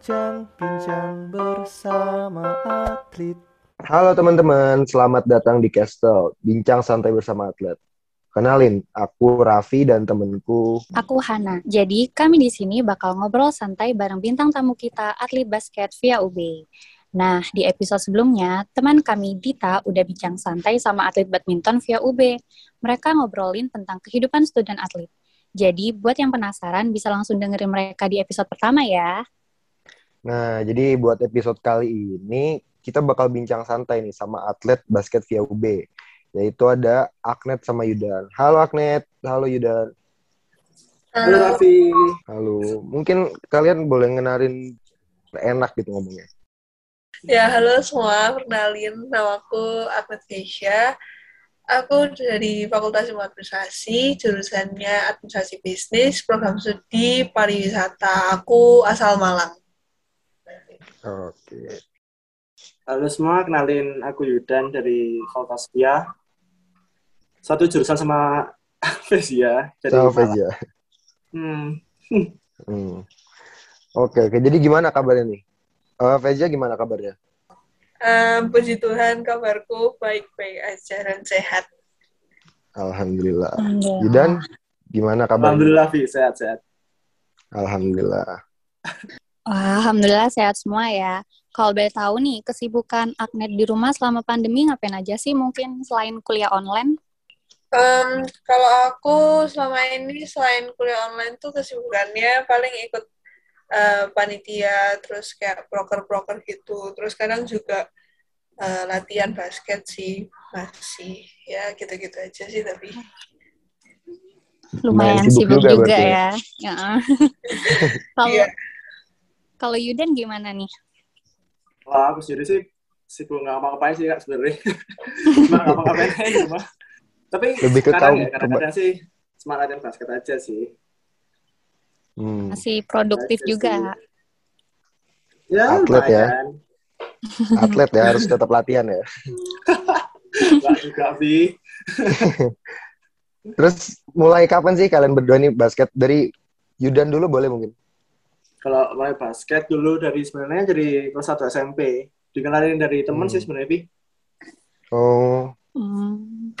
Bincang-bincang bersama atlet. Halo teman-teman, selamat datang di Castle, bincang santai bersama atlet. Kenalin, aku Raffi dan temenku. Aku Hana. Jadi kami di sini bakal ngobrol santai bareng bintang tamu kita atlet basket via UB. Nah, di episode sebelumnya, teman kami Dita udah bincang santai sama atlet badminton via UB. Mereka ngobrolin tentang kehidupan student atlet. Jadi, buat yang penasaran bisa langsung dengerin mereka di episode pertama ya. Nah, jadi buat episode kali ini kita bakal bincang santai nih sama atlet basket via UB. Yaitu ada Agnet sama Yudan. Halo Agnet, halo Yudan. Halo Raffi. Halo. Mungkin kalian boleh ngenarin enak gitu ngomongnya. Ya, halo semua. Perkenalin, nama aku Agnes Keisha. Aku dari Fakultas Ilmu Administrasi, jurusannya Administrasi Bisnis, program studi pariwisata. Aku asal Malang. Oke. Halo semua, kenalin aku Yudan dari Fakultas Via. Satu jurusan sama. Jadi Sama Vezia. Hmm, Hmm. Oke, oke. Jadi gimana kabarnya nih? Eh Vezia gimana kabarnya? Ehm, puji Tuhan, kabarku baik-baik aja dan sehat. Alhamdulillah. Alhamdulillah. Yudan, gimana kabarnya? Alhamdulillah, Vi. Sehat-sehat. Alhamdulillah. Wah, Alhamdulillah sehat semua ya. Kalau boleh tahu nih, kesibukan Agnet di rumah selama pandemi ngapain aja sih mungkin selain kuliah online? Em, kalau aku selama ini selain kuliah online tuh kesibukannya paling ikut eh, panitia, terus kayak proker-proker gitu. Terus kadang juga eh, latihan basket sih masih ya gitu-gitu aja sih tapi Lumayan Lumayan sibuk sibuk, juga juga, ya. Ya. Kalau Iya. Kalau Yudan gimana nih? Wah, aku sendiri sih sibuk nggak ngapa-ngapain sih, Kak, sebenarnya. Cuma nggak ngapa-ngapain rumah. Tapi Lebih ke sekarang ya, kadang-kadang sih cuma latihan basket aja sih. Hmm. Masih produktif Aja juga. sih. Ya, Atlet ya. Atlet ya harus tetap latihan ya. Nggak juga, Vi. Terus mulai kapan sih kalian berdua nih basket dari Yudan dulu boleh mungkin? Kalau mulai basket dulu dari sebenarnya dari kelas 1 SMP. Dikenalin dari teman Hmm. sih sebenarnya, Vi. Oh, Hmm.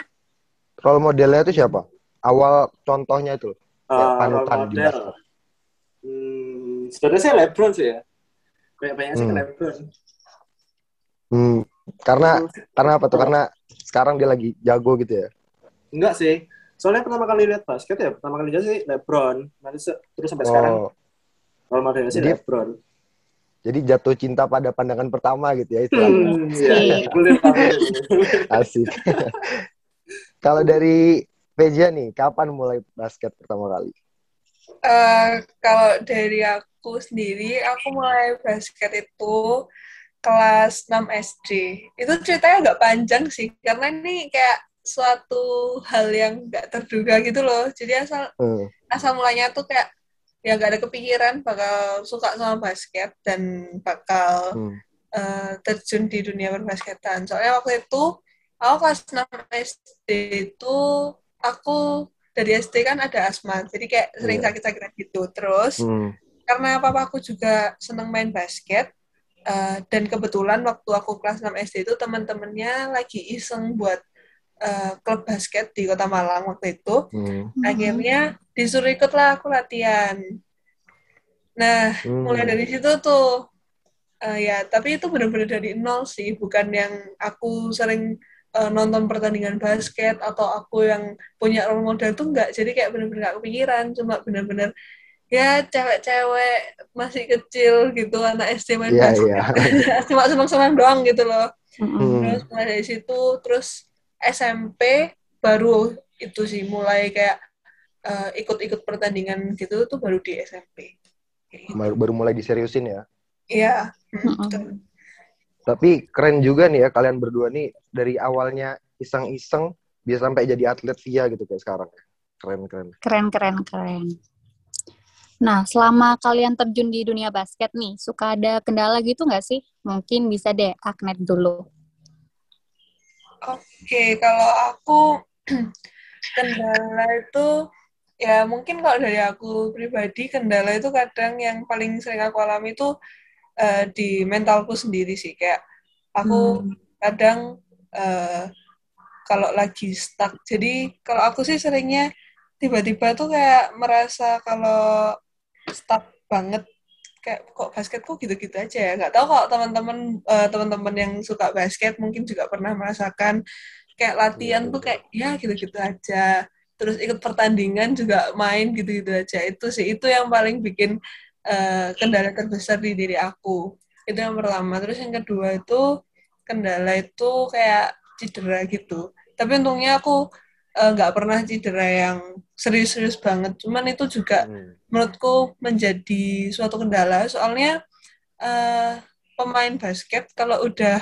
role modelnya itu siapa? Awal contohnya itu. Uh, panutan di model. basket. Hmm, sebenarnya saya LeBron sih ya. Banyak banyak sih ke Hmm. LeBron. Hmm, karena karena apa tuh? Karena sekarang dia lagi jago gitu ya. Enggak sih. Soalnya pertama kali lihat basket ya, pertama kali lihat sih LeBron. Nanti terus sampai sekarang Role modelnya sih Jadi- LeBron. jadi jatuh cinta pada pandangan pertama gitu ya istilahnya. Hmm, iya. Asik. Kalau dari Peja nih, kapan mulai basket pertama kali? Eh, kalau dari aku sendiri, aku mulai basket itu kelas 6 SD. Itu ceritanya agak panjang sih, karena ini kayak suatu hal yang nggak terduga gitu loh. Jadi asal Hmm. asal mulanya tuh kayak ya nggak ada kepikiran bakal suka sama basket dan bakal Hmm. eh, terjun di dunia perbasketan. Soalnya waktu itu aku kelas 6 SD itu aku dari SD kan ada asma, jadi kayak sering Iya. sakit-sakitan gitu. Terus Hmm. karena papaku juga seneng main basket eh, dan kebetulan waktu aku kelas 6 SD itu teman-temannya lagi iseng buat eh, klub basket di Kota Malang waktu itu Hmm. akhirnya disuruh ikut lah aku latihan. Nah, Hmm. mulai dari situ tuh eh, ya, tapi itu benar-benar dari nol sih, bukan yang aku sering eh, nonton pertandingan basket atau aku yang punya role model tuh enggak. Jadi kayak benar-benar gak kepikiran, cuma benar-benar ya cewek-cewek masih kecil gitu anak SD main Iya, basket. iya. cuma senang-senang doang gitu loh. Hmm. Terus mulai dari situ, terus SMP baru itu sih mulai kayak eh, ikut-ikut pertandingan gitu tuh baru di SMP. Kayak gitu. Baru, baru mulai diseriusin ya. Iya. mm, betul. Tapi keren juga nih ya kalian berdua nih dari awalnya iseng-iseng bisa sampai jadi atlet via gitu kayak sekarang. Keren keren. Keren, keren, keren. Nah, selama kalian terjun di dunia basket nih, suka ada kendala gitu nggak sih? Mungkin bisa deh Agnet dulu. Oke, kalau aku kendala itu ya mungkin kalau dari aku pribadi kendala itu kadang yang paling sering aku alami itu eh, di mentalku sendiri sih. Kayak aku Hmm. kadang eh, kalau lagi stuck. Jadi kalau aku sih seringnya tiba-tiba tuh kayak merasa kalau stuck banget kayak kok basket kok gitu-gitu aja ya? Nggak tahu kok teman-teman eh, teman-teman yang suka basket mungkin juga pernah merasakan kayak latihan tuh kayak ya gitu-gitu aja. Terus ikut pertandingan juga main gitu-gitu aja. Itu sih itu yang paling bikin eh, kendala terbesar di diri aku. Itu yang pertama. Terus yang kedua itu kendala itu kayak cedera gitu. Tapi untungnya aku eh, nggak pernah cedera yang serius-serius banget cuman itu juga Hmm. menurutku menjadi suatu kendala soalnya eh, pemain basket kalau udah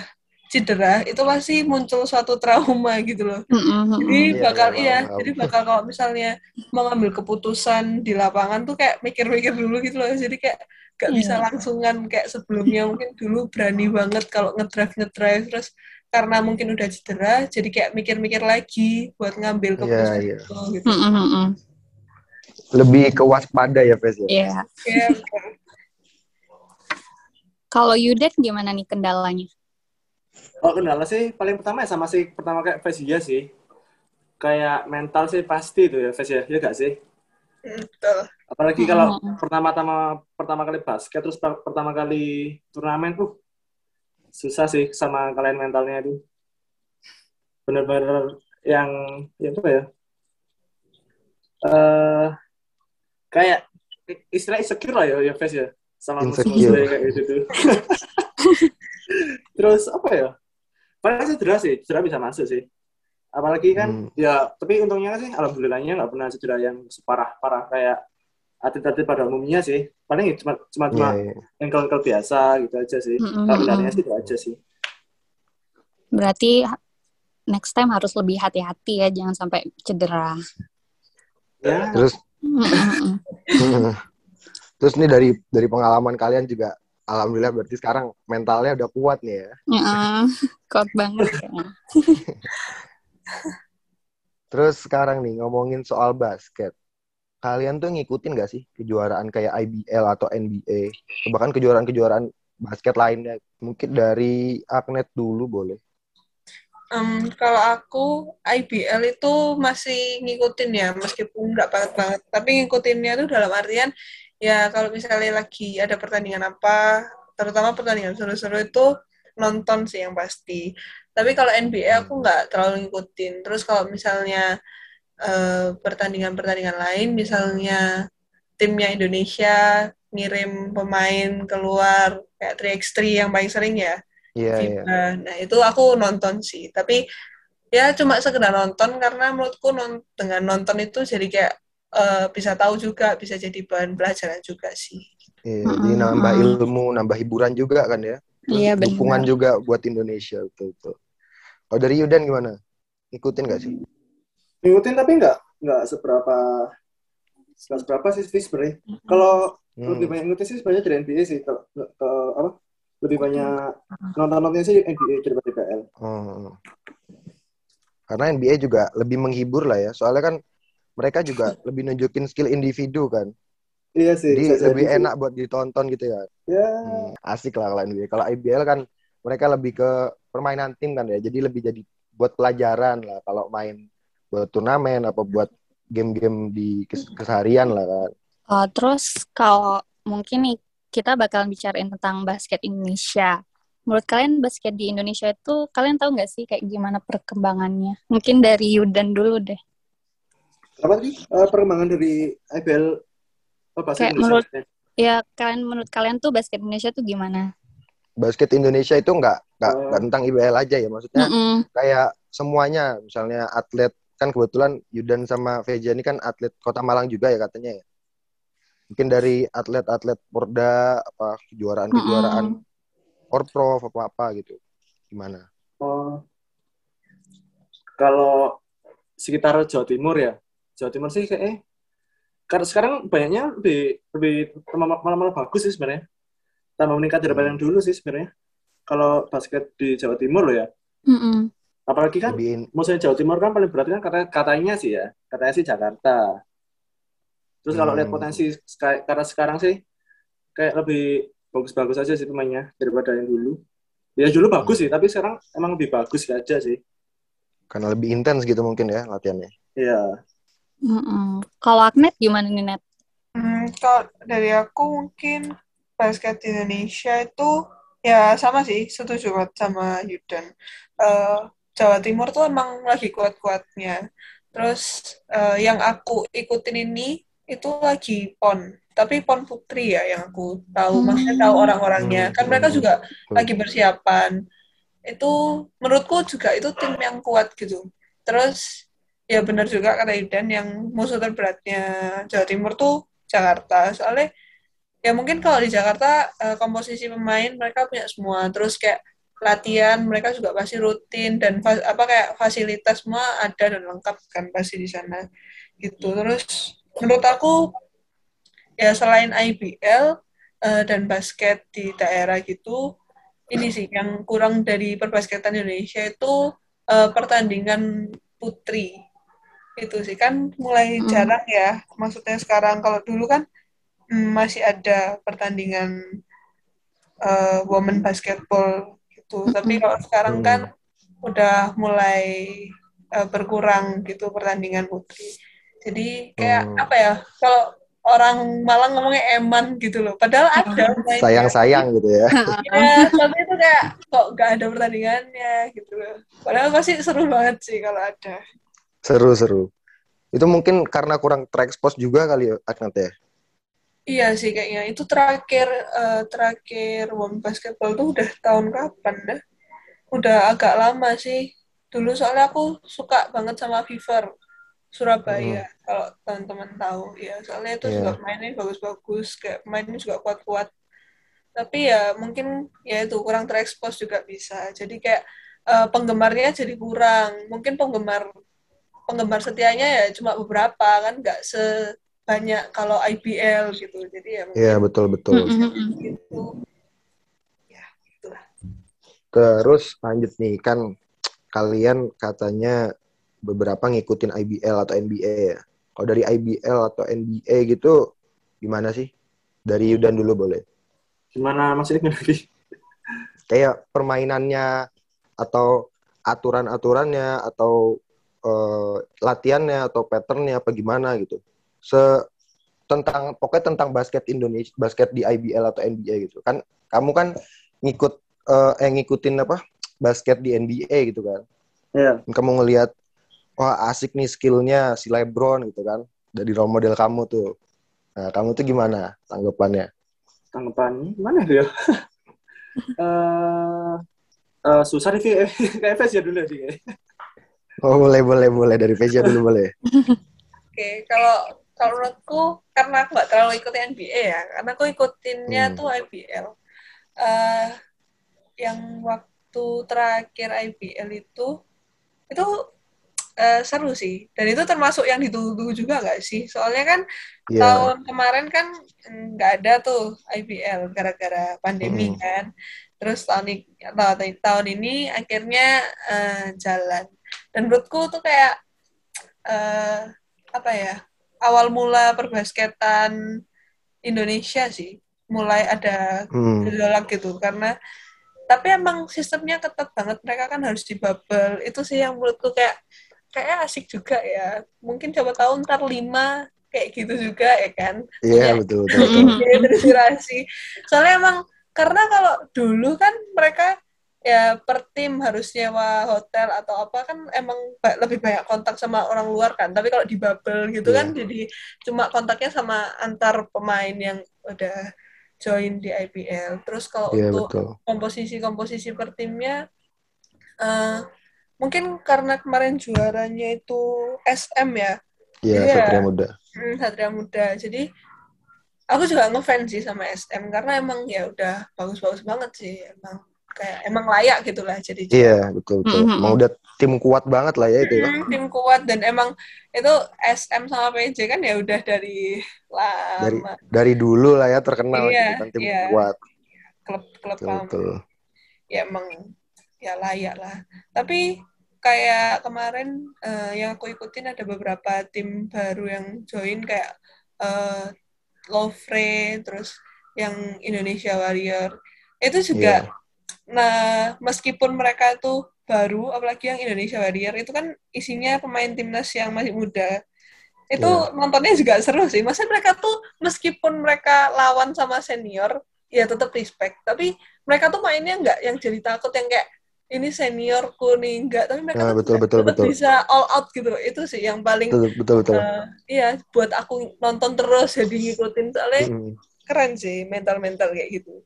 cedera itu pasti muncul suatu trauma gitu loh Mm-mm, jadi Iya, bakal iya, iya paham. jadi bakal kalau misalnya mau ngambil keputusan di lapangan tuh kayak mikir-mikir dulu gitu loh jadi kayak gak bisa Iya. langsungan kayak sebelumnya mungkin dulu berani banget kalau ngedrive ngedrive terus karena mungkin udah cedera jadi kayak mikir-mikir lagi buat ngambil Iya, keputusan iya. itu gitu Mm-mm, mm-mm. Lebih ke waspada ya, Fes ya? Iya. Iya, betul. Kalau Yudet gimana nih kendalanya? Oh kendala sih paling pertama ya sama sih pertama kayak Vesia sih. Kayak mental sih pasti itu ya Vesia, ya gak sih? betul Apalagi kalau Mm-mm. pertama-tama pertama kali basket terus per- pertama kali turnamen tuh susah sih sama kalian mentalnya itu. Bener-bener yang ya apa ya? Eh kayak istilah insecure lah ya ya Ves ya sama musuh-musuh kayak gitu tuh. Terus apa ya? Paling cedera sih, cedera bisa masuk sih. Apalagi kan, Hmm. ya tapi untungnya sih, alhamdulillahnya nggak pernah cedera yang separah-parah kayak atlet-atlet pada umumnya sih. Paling ya cuma cuma Iya, cuma iya. ankle-ankle biasa gitu aja sih. Benarnya mm-mm. sih itu aja sih. Berarti next time harus lebih hati-hati ya, jangan sampai cedera. Ya, Terus terus nih dari dari pengalaman kalian juga alhamdulillah berarti sekarang mentalnya udah kuat nih ya. Kuat banget ya. Terus sekarang nih ngomongin soal basket. Kalian tuh ngikutin gak sih kejuaraan kayak IBL atau NBA? Bahkan kejuaraan-kejuaraan basket lainnya. Mungkin dari Agnet dulu boleh. Em, kalau aku IBL itu masih ngikutin ya, meskipun nggak banget banget, tapi ngikutinnya itu dalam artian ya kalau misalnya lagi ada pertandingan apa, terutama pertandingan seru-seru itu nonton sih yang pasti. Tapi kalau NBA aku nggak terlalu ngikutin. Terus kalau misalnya eh, pertandingan-pertandingan lain, misalnya timnya Indonesia ngirim pemain keluar kayak 3x3 yang paling sering ya. Iya, iya. FIBA. Nah, itu aku nonton sih. Tapi ya cuma sekedar nonton karena menurutku non- dengan nonton itu jadi kayak eh, bisa tahu juga, bisa jadi bahan pelajaran juga sih. Iya, jadi Mm-mm. nambah ilmu, nambah hiburan juga kan ya. Iya, benar. dukungan juga buat Indonesia betul betul. Kalau dari Yudan gimana? Ngikutin gak sih? Ngikutin tapi nggak nggak seberapa nggak seberapa sih sih sebenarnya. Kalau Hmm. lebih banyak ngikutin sih sebenarnya dari NBA sih. Kalau ke- ke- apa? Lebih banyak nonton-nontonnya sih NBA daripada IPL. Oh. Karena NBA juga lebih menghibur lah ya. Soalnya kan mereka juga lebih nunjukin skill individu kan. Iya sih. Jadi bisa lebih jadi sih. enak buat ditonton gitu ya. Ya, Hmm, asik lah kalau NBA. Kalau IBL kan mereka lebih ke permainan tim kan ya. Jadi lebih jadi buat pelajaran lah kalau main buat turnamen apa buat game-game di kes- keseharian lah kan. Uh, terus kalau mungkin nih kita bakalan bicarain tentang basket Indonesia. Menurut kalian basket di Indonesia itu kalian tahu nggak sih kayak gimana perkembangannya? Mungkin dari Yudan dulu deh. apa tadi? Eh, perkembangan dari IPL oh, bahasa Kayak Indonesia. menurut- Ya kalian menurut kalian tuh basket Indonesia tuh gimana? Basket Indonesia itu nggak nggak nggak tentang IBL aja ya. Maksudnya Mm-mm. kayak semuanya misalnya atlet kan kebetulan Yudan sama Veja ini kan atlet Kota Malang juga ya katanya ya. Mungkin dari atlet-atlet Porda apa kejuaraan-kejuaraan Orprov apa apa gitu. Gimana? Oh. Kalau sekitar Jawa Timur ya, Jawa Timur sih kayak eh, karena sekarang banyaknya lebih lebih malah bagus sih sebenarnya. Tambah meningkat daripada yang dulu sih sebenarnya. Kalau basket di Jawa Timur loh ya. Mm-mm. Apalagi kan Lebih musuhnya Jawa Timur kan paling berat kan kata katanya sih ya, katanya sih Jakarta. Terus kalau Hmm. lihat potensi karena sekarang sih kayak lebih bagus-bagus aja sih pemainnya daripada yang dulu. Ya dulu bagus sih, tapi sekarang emang lebih bagus aja sih. Karena lebih intens gitu mungkin ya latihannya. Iya. Mm-mm. Kalau Agnet gimana nih, Net? Hmm, kalau dari aku mungkin basket di Indonesia itu ya sama sih, setuju banget sama Yudan. Eh, Jawa Timur tuh emang lagi kuat-kuatnya. Terus eh, yang aku ikutin ini itu lagi PON, tapi PON Putri ya yang aku tahu, maksudnya tahu Hmm. orang-orangnya. Hmm, Kan mereka hmm, juga lagi persiapan. Itu menurutku juga itu tim yang kuat gitu. Terus ya benar juga kata Yudan yang musuh terberatnya Jawa Timur tuh Jakarta. Soalnya ya mungkin kalau di Jakarta eh, komposisi pemain mereka punya semua. Terus kayak latihan mereka juga pasti rutin dan apa kayak fasilitas semua ada dan lengkap kan pasti di sana gitu. Terus menurut aku ya selain IBL eh, dan basket di daerah gitu ini sih yang kurang dari perbasketan Indonesia itu eh, pertandingan putri itu sih kan mulai Hmm. jarang ya maksudnya sekarang kalau dulu kan mm, masih ada pertandingan eh, women basketball gitu tapi kalau sekarang Hmm. kan udah mulai eh, berkurang gitu pertandingan putri jadi kayak Hmm. apa ya kalau orang Malang ngomongnya eman gitu loh padahal ada mainnya. Sayang-sayang gitu ya. Ya, tapi itu kayak kok nggak ada pertandingannya gitu loh. Padahal pasti seru banget sih kalau ada. Seru-seru. Itu mungkin karena kurang terekspos juga kali ya, Agnet ya. Iya sih kayaknya. Itu terakhir eh, terakhir women basketball tuh udah tahun kapan dah? Udah agak lama sih. Dulu soalnya aku suka banget sama Fever Surabaya. Kalau teman-teman tahu ya. Soalnya itu Iya. juga mainnya bagus-bagus, kayak mainnya juga kuat-kuat. Tapi ya mungkin ya itu kurang terekspos juga bisa. Jadi kayak eh, penggemarnya jadi kurang. Mungkin penggemar penggemar setianya ya cuma beberapa kan nggak sebanyak kalau IBL gitu. Jadi ya mungkin Iya, betul-betul. Mm-mm. gitu. Ya, itulah. Terus lanjut nih, kan kalian katanya beberapa ngikutin IBL atau NBA ya. Kalau dari IBL atau NBA gitu, gimana sih? Dari Yudan dulu boleh. Gimana maksudnya lagi? Kayak permainannya atau aturan-aturannya atau eh, latihannya atau patternnya apa gimana gitu. Se tentang pokoknya tentang basket Indonesia, basket di IBL atau NBA gitu. Kan kamu kan ngikut eh, eh ngikutin apa? basket di NBA gitu kan. Iya. kamu ngelihat wah asik nih skillnya si LeBron gitu kan dari role model kamu tuh nah kamu tuh gimana tanggapannya Tanggapannya gimana ya? Eh eh, susah nih, kayak Fes ya dulu sih. kayaknya. oh boleh boleh boleh dari Veja dulu boleh Oke, kalau kalau menurutku karena aku nggak terlalu ikutin NBA ya, karena aku ikutinnya Hmm. tuh IBL. Eh, yang waktu terakhir IBL itu itu eh, seru sih, dan itu termasuk yang ditunggu juga nggak sih? Soalnya kan Iya tahun kemarin kan nggak ada tuh IBL gara-gara pandemi Mm-mm. kan. Terus tahun ini, tahun, tahun ini akhirnya eh, jalan. Dan menurutku tuh kayak eh, apa ya awal mula perbasketan Indonesia sih mulai ada Hmm, gejolak gitu. Karena tapi emang sistemnya ketat banget. Mereka kan harus di bubble. Itu sih yang menurutku kayak kayak asik juga ya. Mungkin coba tahu ntar lima kayak gitu juga ya kan? Iya Punya betul betul, betul. Soalnya emang karena kalau dulu kan mereka ya per tim harus nyewa hotel atau apa kan emang ba- lebih banyak kontak sama orang luar kan tapi kalau di bubble gitu kan Iya. jadi cuma kontaknya sama antar pemain yang udah join di IPL terus kalau iya untuk betul komposisi-komposisi per timnya eh, mungkin karena kemarin juaranya itu SM ya iya Iya. Satria Muda Hmm, Satria Muda. Jadi aku juga ngefans sih sama SM karena emang ya udah bagus-bagus banget sih emang kayak emang layak gitulah jadi juara. iya betul betul Mm-mm. emang udah tim kuat banget lah ya itu ya Hmm, tim kuat dan emang itu SM sama PJ kan ya udah dari dari lama dari dulu lah ya terkenal Iya, gitu kan tim iya. kuat klub-klub betul lama. betul ya emang ya layak lah. Tapi kayak kemarin eh, yang aku ikutin ada beberapa tim baru yang join kayak eh Lovre, terus yang Indonesia Warrior. Itu juga Iya. Nah meskipun mereka tuh baru apalagi yang Indonesia Warrior itu kan isinya pemain timnas yang masih muda. Itu Iya. nontonnya juga seru sih. Masa mereka tuh meskipun mereka lawan sama senior ya tetap respect, tapi mereka tuh mainnya nggak yang jadi takut yang kayak ini seniorku nih enggak tapi mereka Nah, betul, betul, betul. bisa all out gitu itu sih yang paling Betul, betul, betul. eh, iya buat aku nonton terus jadi ngikutin soalnya Mm. keren sih mental mental kayak gitu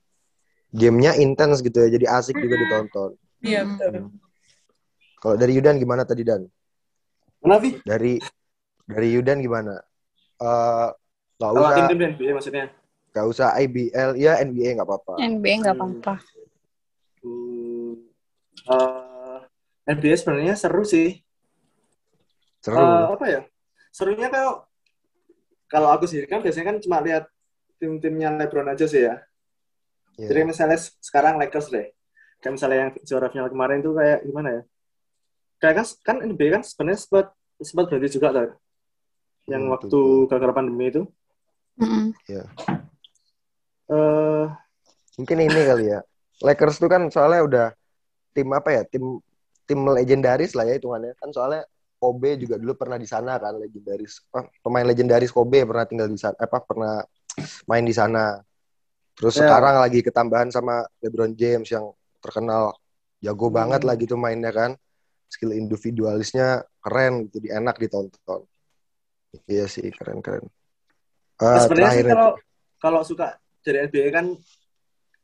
Gamenya intens gitu ya, jadi asik juga ditonton. iya Mm. betul Kalau dari Yudan gimana tadi Dan? Mana, Vi? Dari dari Yudan gimana? Eh gak usah NBA maksudnya. gak usah IBL ya NBA nggak apa-apa. NBA nggak apa-apa. Hmm, eh, NBA sebenarnya seru sih. Seru. Eh, apa ya? Serunya kalau kalau aku sendiri kan biasanya kan cuma lihat tim-timnya LeBron aja sih ya. Iya. Jadi misalnya sekarang Lakers deh. Kayak misalnya yang juara final kemarin tuh kayak gimana ya? Kayak kan, kan NBA kan sebenarnya sempat sempat berhenti juga tuh. Yang Hmm, waktu gara-gara pandemi itu. Mm-mm. Eh, Mungkin ini kali ya. Lakers tuh kan soalnya udah tim apa ya? Tim tim legendaris lah ya hitungannya. Kan soalnya Kobe juga dulu pernah di sana kan legendaris. Ah, pemain legendaris Kobe pernah tinggal di sana apa pernah main di sana. Terus Ya. sekarang lagi ketambahan sama LeBron James yang terkenal jago Hmm. banget lah gitu mainnya kan. Skill individualisnya keren gitu, di- enak ditonton. Iya sih, keren-keren. Nah, Eh, sebenarnya sih kalau kalau suka dari NBA kan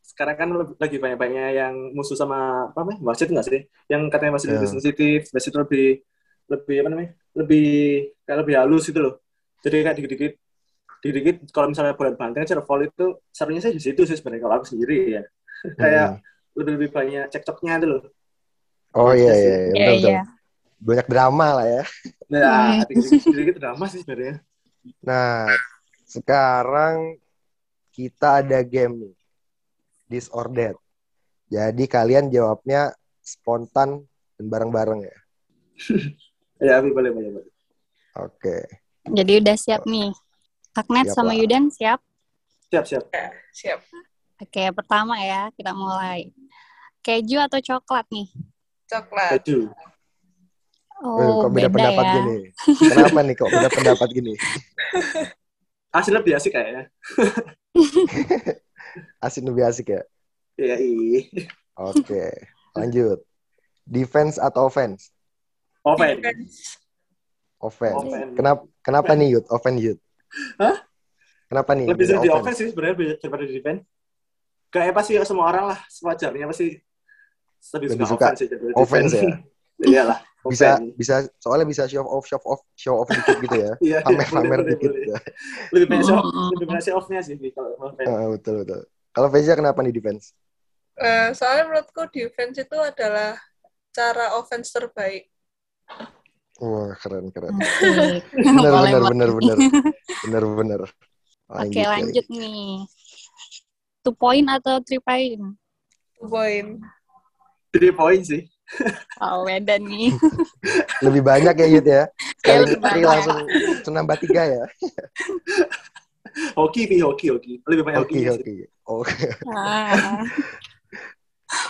sekarang kan lagi banyak-banyak yang musuh sama apa namanya wasit nggak sih? Yang katanya wasit Ya. lebih sensitif, wasit lebih lebih apa namanya? Lebih kayak lebih halus gitu loh. Jadi kayak dikit-dikit dikit-dikit kalau misalnya banteng cara foul itu serunya sih di situ sih sebenarnya kalau aku sendiri ya. kayak Hmm. lebih lebih banyak cekcoknya itu loh. Oh iya iya, iya. Iya, betul, betul. iya. Banyak drama lah ya. Nah, dikit-dikit dikit-dikit drama sih sebenarnya. Nah, sekarang kita ada game nih. That. Jadi kalian jawabnya spontan dan bareng-bareng ya. Ya, boleh boleh boleh. Oke. Jadi udah siap nih. Agnet Siap sama lah. Yudan siap? Siap siap. ya, siap Oke, pertama ya, kita mulai. Keju atau coklat nih? coklat. Eh, Oh, kok beda, beda, pendapat ya. gini? Kenapa nih kok beda pendapat gini? Asli lebih asik kayaknya. Asik lebih asik ya. Iya, iya. Oke. Lanjut. Defense atau offense? Open. Defense. Offense. Offense. Kenapa kenapa nih Yud? Offense Yud? Hah? Kenapa nih? lebih sering di offense sih sebenarnya daripada di defense. Kayak pasti semua orang lah sewajarnya pasti lebih, Lebih suka, suka offense sih daripada offense defense. ya? Iyalah. Bisa offense. bisa soalnya bisa show off show off show off dikit gitu ya. Iya, Pamer boleh, pamer boleh, dikit. boleh. ya. Lebih banyak show, lebih banyak show off-nya sih kalau offense. Ah, betul betul. Kalau Vezia kenapa nih defense? Eh, soalnya menurutku defense itu adalah cara offense terbaik Wah keren keren. Bener bener bener bener bener bener. Oke, lanjut nih. Two point atau three point? two point Three point sih. Oh, beda nih. Lebih banyak ya Yud ya. Ngetri banyak. langsung langsung nambah tiga ya. Hoki, Bi, hoki, hoki. Lebih banyak Oke hoki. oke. Oke Ah.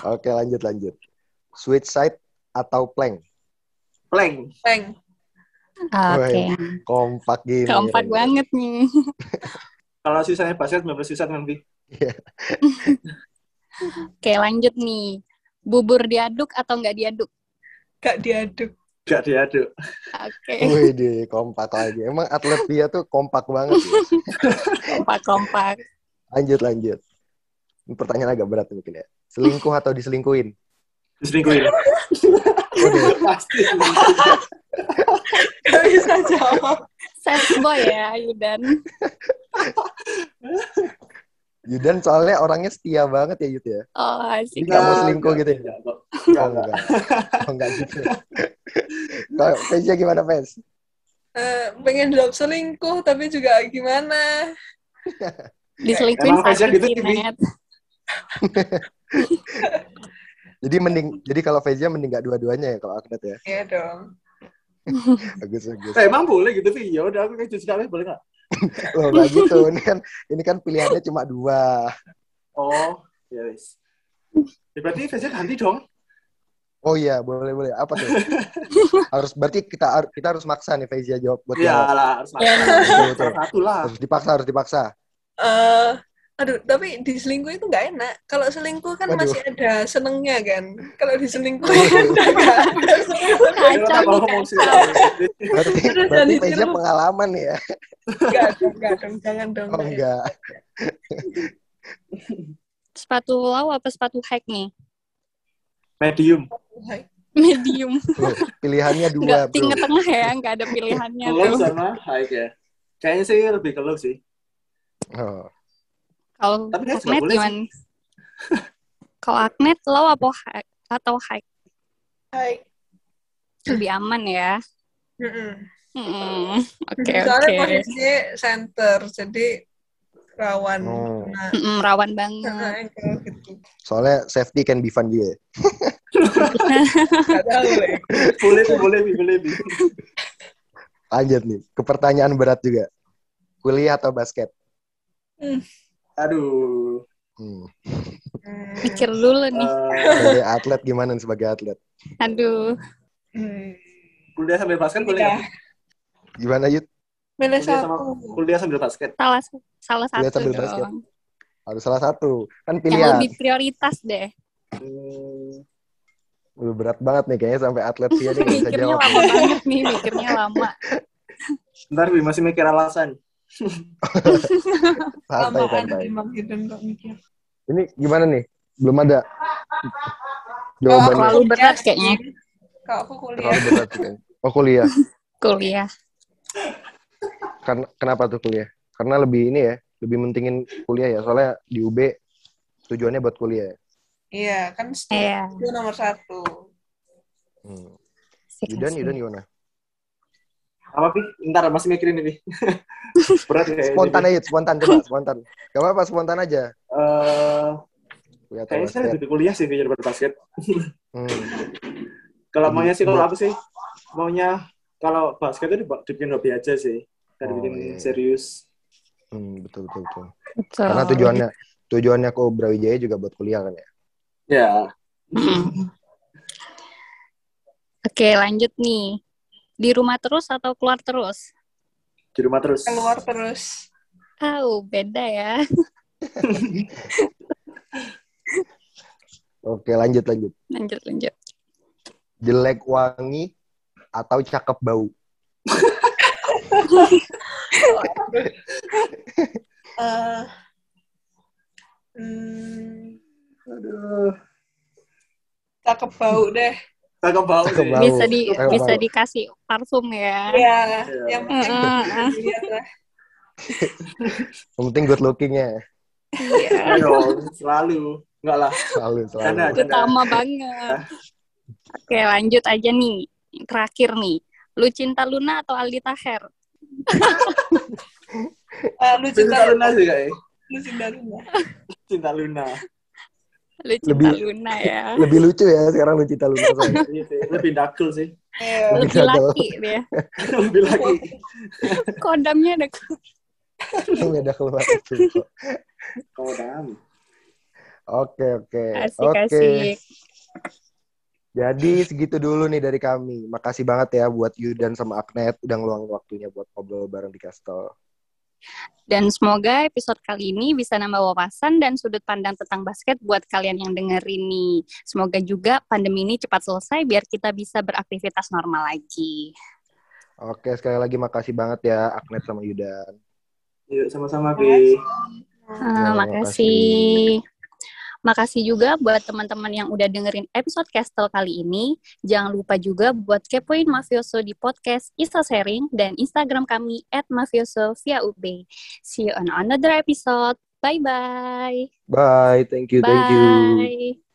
oke lanjut lanjut. Switch side atau plank? Plank. Peng. Oke. Kompak gini. Keempat keren. banget nih. Kalau sisanya basket, 19 sisa nanti. Oke, lanjut nih. Bubur diaduk atau nggak diaduk? Gak diaduk. Gak diaduk. Oke, Wih deh, kompak lagi. Emang atlet dia tuh kompak banget. ya. kompak-kompak. Lanjut lanjut. Ini pertanyaan agak berat mungkin ya. Selingkuh atau diselingkuhin? Diselingkuhin. Pasti. Gak bisa jawab. Sad boy ya, Yudan. Yudan soalnya orangnya setia banget ya Yud ya. Oh, asik. Nggak mau selingkuh gitu ya? Enggak, enggak. Oh, Enggak. Oh, enggak gitu. Kalau gimana, Vez? Eh, pengen jawab selingkuh, tapi juga gimana? Diselingkuhin sakit gitu? Net. Jadi mending jadi kalau Vezia mending gak dua-duanya ya kalau Agnet ya. Iya dong. Bagus bagus. Eh, emang boleh gitu, Vi? Ya udah, aku kayak sekali boleh nggak? Loh, nggak gitu. Ini kan ini kan pilihannya cuma dua. Oh, ya wis. Ya, berarti VJ ganti dong. Oh iya, boleh boleh. Apa tuh? harus berarti kita kita harus maksa nih Faizia jawab buat Iya lah, harus Ya. Betul, betul. Salah satu lah. Harus dipaksa, harus dipaksa. Eh, aduh, tapi diselingkuh itu nggak enak. Kalau selingkuh kan Waduh. masih ada senengnya kan. Kalau diselingkuh udah nggak ada. Kacau Kalau nih. Berarti berarti tiru. pengalaman ya. Nggak dong, nggak dong, jangan dong. Oh enggak. Sepatu low apa sepatu high nih? Medium. Medium. Pilihannya dua, Nggak Bro. tengah-tengah ya, nggak ada pilihannya Low tuh. sama high ya. Kayaknya sih lebih ke low sih. Oh. Kalau Tapi Agnet boleh gimana? Kalau Agnet low apa high? Atau high? Hai. Lebih aman ya. Hmm, Oke, Soalnya oke. posisinya center, jadi rawan Oh. kena Mm-mm, rawan banget. ankle gitu. Soalnya safety can be fun juga ya. Ya. Boleh, boleh, boleh. Lanjut nih, ke pertanyaan berat juga. Kuliah atau basket? Aduh. Hmm. Pikir dulu nih. Eh, Sebagai atlet gimana nih sebagai atlet? Aduh. Hmm. kuliah sambil basket boleh Iya. Gimana Yud? Milih Kuliah sama kuliah sambil basket. Salah salah Kuliah satu sambil dong. basket. Harus salah satu. Kan Yang pilihan. lebih prioritas deh. Hmm, Udah berat banget nih kayaknya sampai atlet dia nih bisa Mikirnya jawab. lama banget nih, mikirnya lama. Ntar Bi, masih mikir alasan. Santai, Lamaan santai. gitu. Ini gimana nih? Belum ada Kalau jawabannya. Terlalu aku berat kayaknya. Kalau aku kuliah, Terlalu berat kayaknya. Oh kuliah. Kuliah. Karena kenapa tuh kuliah? Karena lebih ini ya, lebih mentingin kuliah ya. Soalnya di UB tujuannya buat kuliah. ya. iya kan studi Iya. itu nomor satu. Hmm. Yudan. Yudan gimana? Apa, Bi? Ntar masih mikirin ini. Berat kayaknya. Spontan aja, spontan coba, spontan. Gak apa-apa, spontan aja. Eh, Kuliah atau kayaknya saya lebih kuliah sih Bi, daripada basket. Hmm. Kalau maunya sih kalau aku sih maunya kalau basket itu dibikin hobi aja sih. Kan Oh, dibikin iya. serius. Hmm, betul, betul, betul. Betul. Karena tujuannya tujuannya ke Brawijaya juga buat kuliah kan ya. Ya. Mm. Oke, lanjut nih. Di rumah terus atau keluar terus? Di rumah terus. Keluar terus. Tahu, beda ya. Oke, lanjut lanjut. Lanjut, lanjut. Jelek wangi atau cakep bau? Eh, hmm, Aduh. cakep bau deh. Cakep bau Cakep bau. Bisa di Cakep bisa bau. dikasih parfum ya. Iya, Iya. yang penting. Yang penting good lookingnya. Iya. Iya selalu. Enggak lah. Selalu, selalu. Canda, Itu utama banget. Oke, lanjut aja nih. Yang Terakhir nih. Lu cinta Luna atau Aldi Taher? Eh, lu cinta Luna sih kayaknya. Lu cinta Luna. Cinta Luna. Lu cinta Lebih- Luna ya. Lebih lucu ya sekarang lu cinta Luna saya. Iya sih. Lebih dakel sih. Iya. Lebih laki dia. Lebih lagi. Kodamnya ada Beda keluar itu. Kodam. Oke, oke. asik Oke. asik. Jadi segitu dulu nih dari kami. Makasih banget ya buat Yudan sama Agnet udah ngeluangin waktunya buat ngobrol bareng di Castle. Dan semoga episode kali ini bisa nambah wawasan dan sudut pandang tentang basket buat kalian yang dengerin nih. Semoga juga pandemi ini cepat selesai biar kita bisa beraktivitas normal lagi. Oke, sekali lagi makasih banget ya Agnet sama Yudan. Yuk sama-sama, Bi. Ah, Ya, makasih. Makasih juga buat teman-teman yang udah dengerin episode Castle kali ini. Jangan lupa juga buat kepoin Mafioso di podcast Isa Sharing dan Instagram kami at Mafioso via UB. See you on another episode. Bye-bye. Bye, thank you, thank you. Bye.